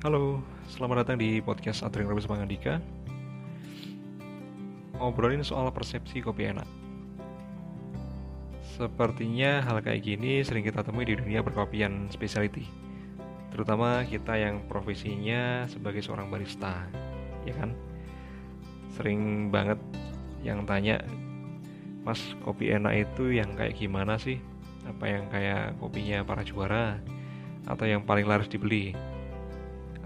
Halo, selamat datang di podcast Atring Rebus Mangandika Ngobrolin soal persepsi kopi enak Sepertinya hal kayak gini sering kita temui di dunia perkopian specialty Terutama kita yang profesinya sebagai seorang barista Ya kan? Sering banget yang tanya Mas, kopi enak itu yang kayak gimana sih? Apa yang kayak kopinya para juara? Atau yang paling laris dibeli?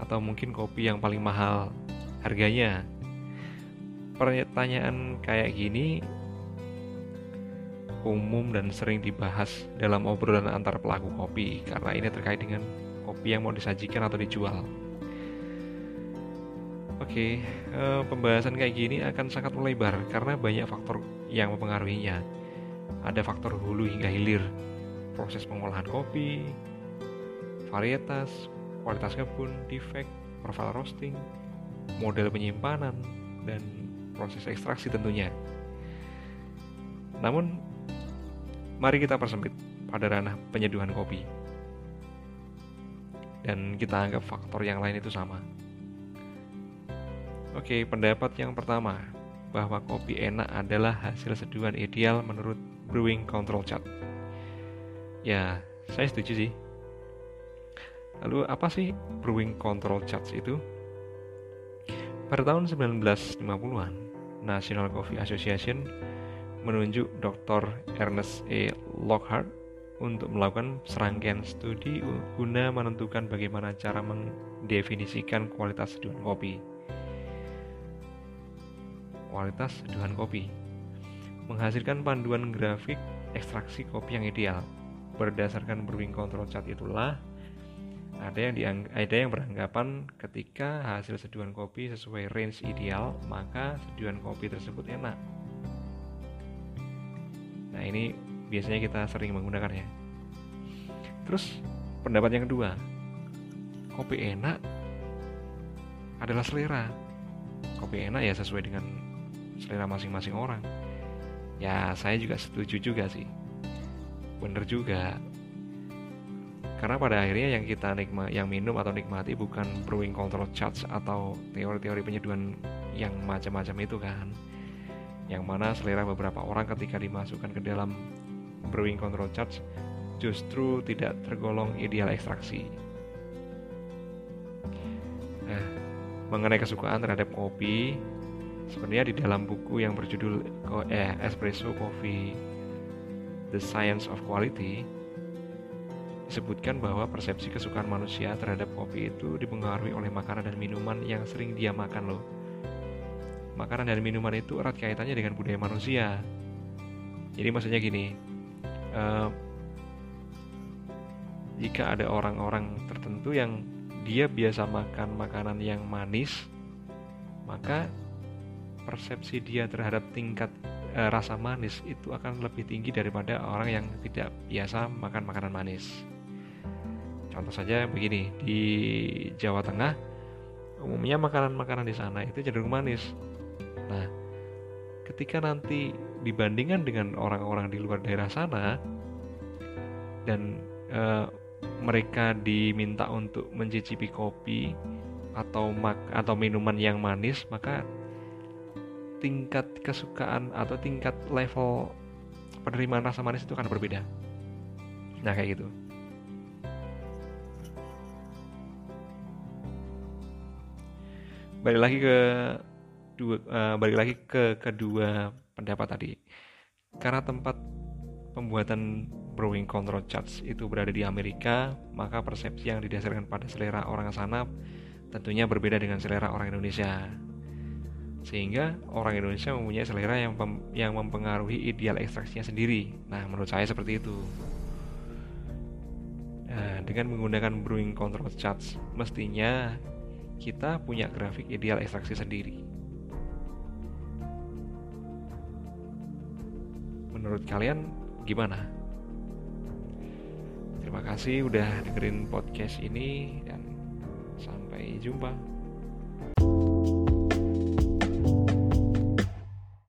Atau mungkin kopi yang paling mahal harganya pertanyaan kayak gini umum dan sering dibahas dalam obrolan antar pelaku kopi karena ini terkait dengan kopi yang mau disajikan atau dijual. Oke, eh, pembahasan kayak gini akan sangat melebar karena banyak faktor yang mempengaruhinya. Ada faktor hulu hingga hilir, proses pengolahan kopi, varietas, kualitas kebun, defect, profile roasting, model penyimpanan, dan proses ekstraksi tentunya. Namun, mari kita persempit pada ranah penyeduhan kopi. Dan kita anggap faktor yang lain itu sama. Oke, pendapat yang pertama, bahwa kopi enak adalah hasil seduhan ideal menurut Brewing Control Chart. Ya, saya setuju sih Lalu apa sih Brewing Control Charts itu? Pada tahun 1950-an, National Coffee Association menunjuk Dr. Ernest E. Lockhart untuk melakukan serangkaian studi guna menentukan bagaimana cara mendefinisikan kualitas seduhan kopi. Kualitas seduhan kopi menghasilkan panduan grafik ekstraksi kopi yang ideal. Berdasarkan Brewing Control Chart itulah ada yang ada yang beranggapan ketika hasil seduhan kopi sesuai range ideal, maka seduhan kopi tersebut enak. Nah, ini biasanya kita sering menggunakannya. Terus, pendapat yang kedua, kopi enak adalah selera. Kopi enak ya sesuai dengan selera masing-masing orang. Ya, saya juga setuju juga sih. Bener juga, karena pada akhirnya yang kita nikmat yang minum atau nikmati bukan brewing control charts atau teori-teori penyeduhan yang macam-macam itu kan. Yang mana selera beberapa orang ketika dimasukkan ke dalam brewing control charts justru tidak tergolong ideal ekstraksi. Nah mengenai kesukaan terhadap kopi sebenarnya di dalam buku yang berjudul eh, Espresso Coffee The Science of Quality disebutkan bahwa persepsi kesukaan manusia terhadap kopi itu dipengaruhi oleh makanan dan minuman yang sering dia makan loh. Makanan dan minuman itu erat kaitannya dengan budaya manusia. Jadi maksudnya gini, uh, jika ada orang-orang tertentu yang dia biasa makan makanan yang manis, maka persepsi dia terhadap tingkat uh, rasa manis itu akan lebih tinggi daripada orang yang tidak biasa makan makanan manis. Contoh saja begini, di Jawa Tengah umumnya makanan-makanan di sana itu cenderung manis. Nah, ketika nanti dibandingkan dengan orang-orang di luar daerah sana dan e, mereka diminta untuk mencicipi kopi atau mak atau minuman yang manis, maka tingkat kesukaan atau tingkat level penerimaan rasa manis itu akan berbeda. Nah, kayak gitu. Balik lagi ke dua uh, balik lagi ke kedua pendapat tadi. Karena tempat pembuatan brewing control charts itu berada di Amerika maka persepsi yang didasarkan pada selera orang sana tentunya berbeda dengan selera orang Indonesia. Sehingga orang Indonesia mempunyai selera yang yang mempengaruhi ideal ekstraksinya sendiri. Nah menurut saya seperti itu. Nah, dengan menggunakan brewing control charts mestinya kita punya grafik ideal ekstraksi sendiri. Menurut kalian gimana? Terima kasih udah dengerin podcast ini dan sampai jumpa.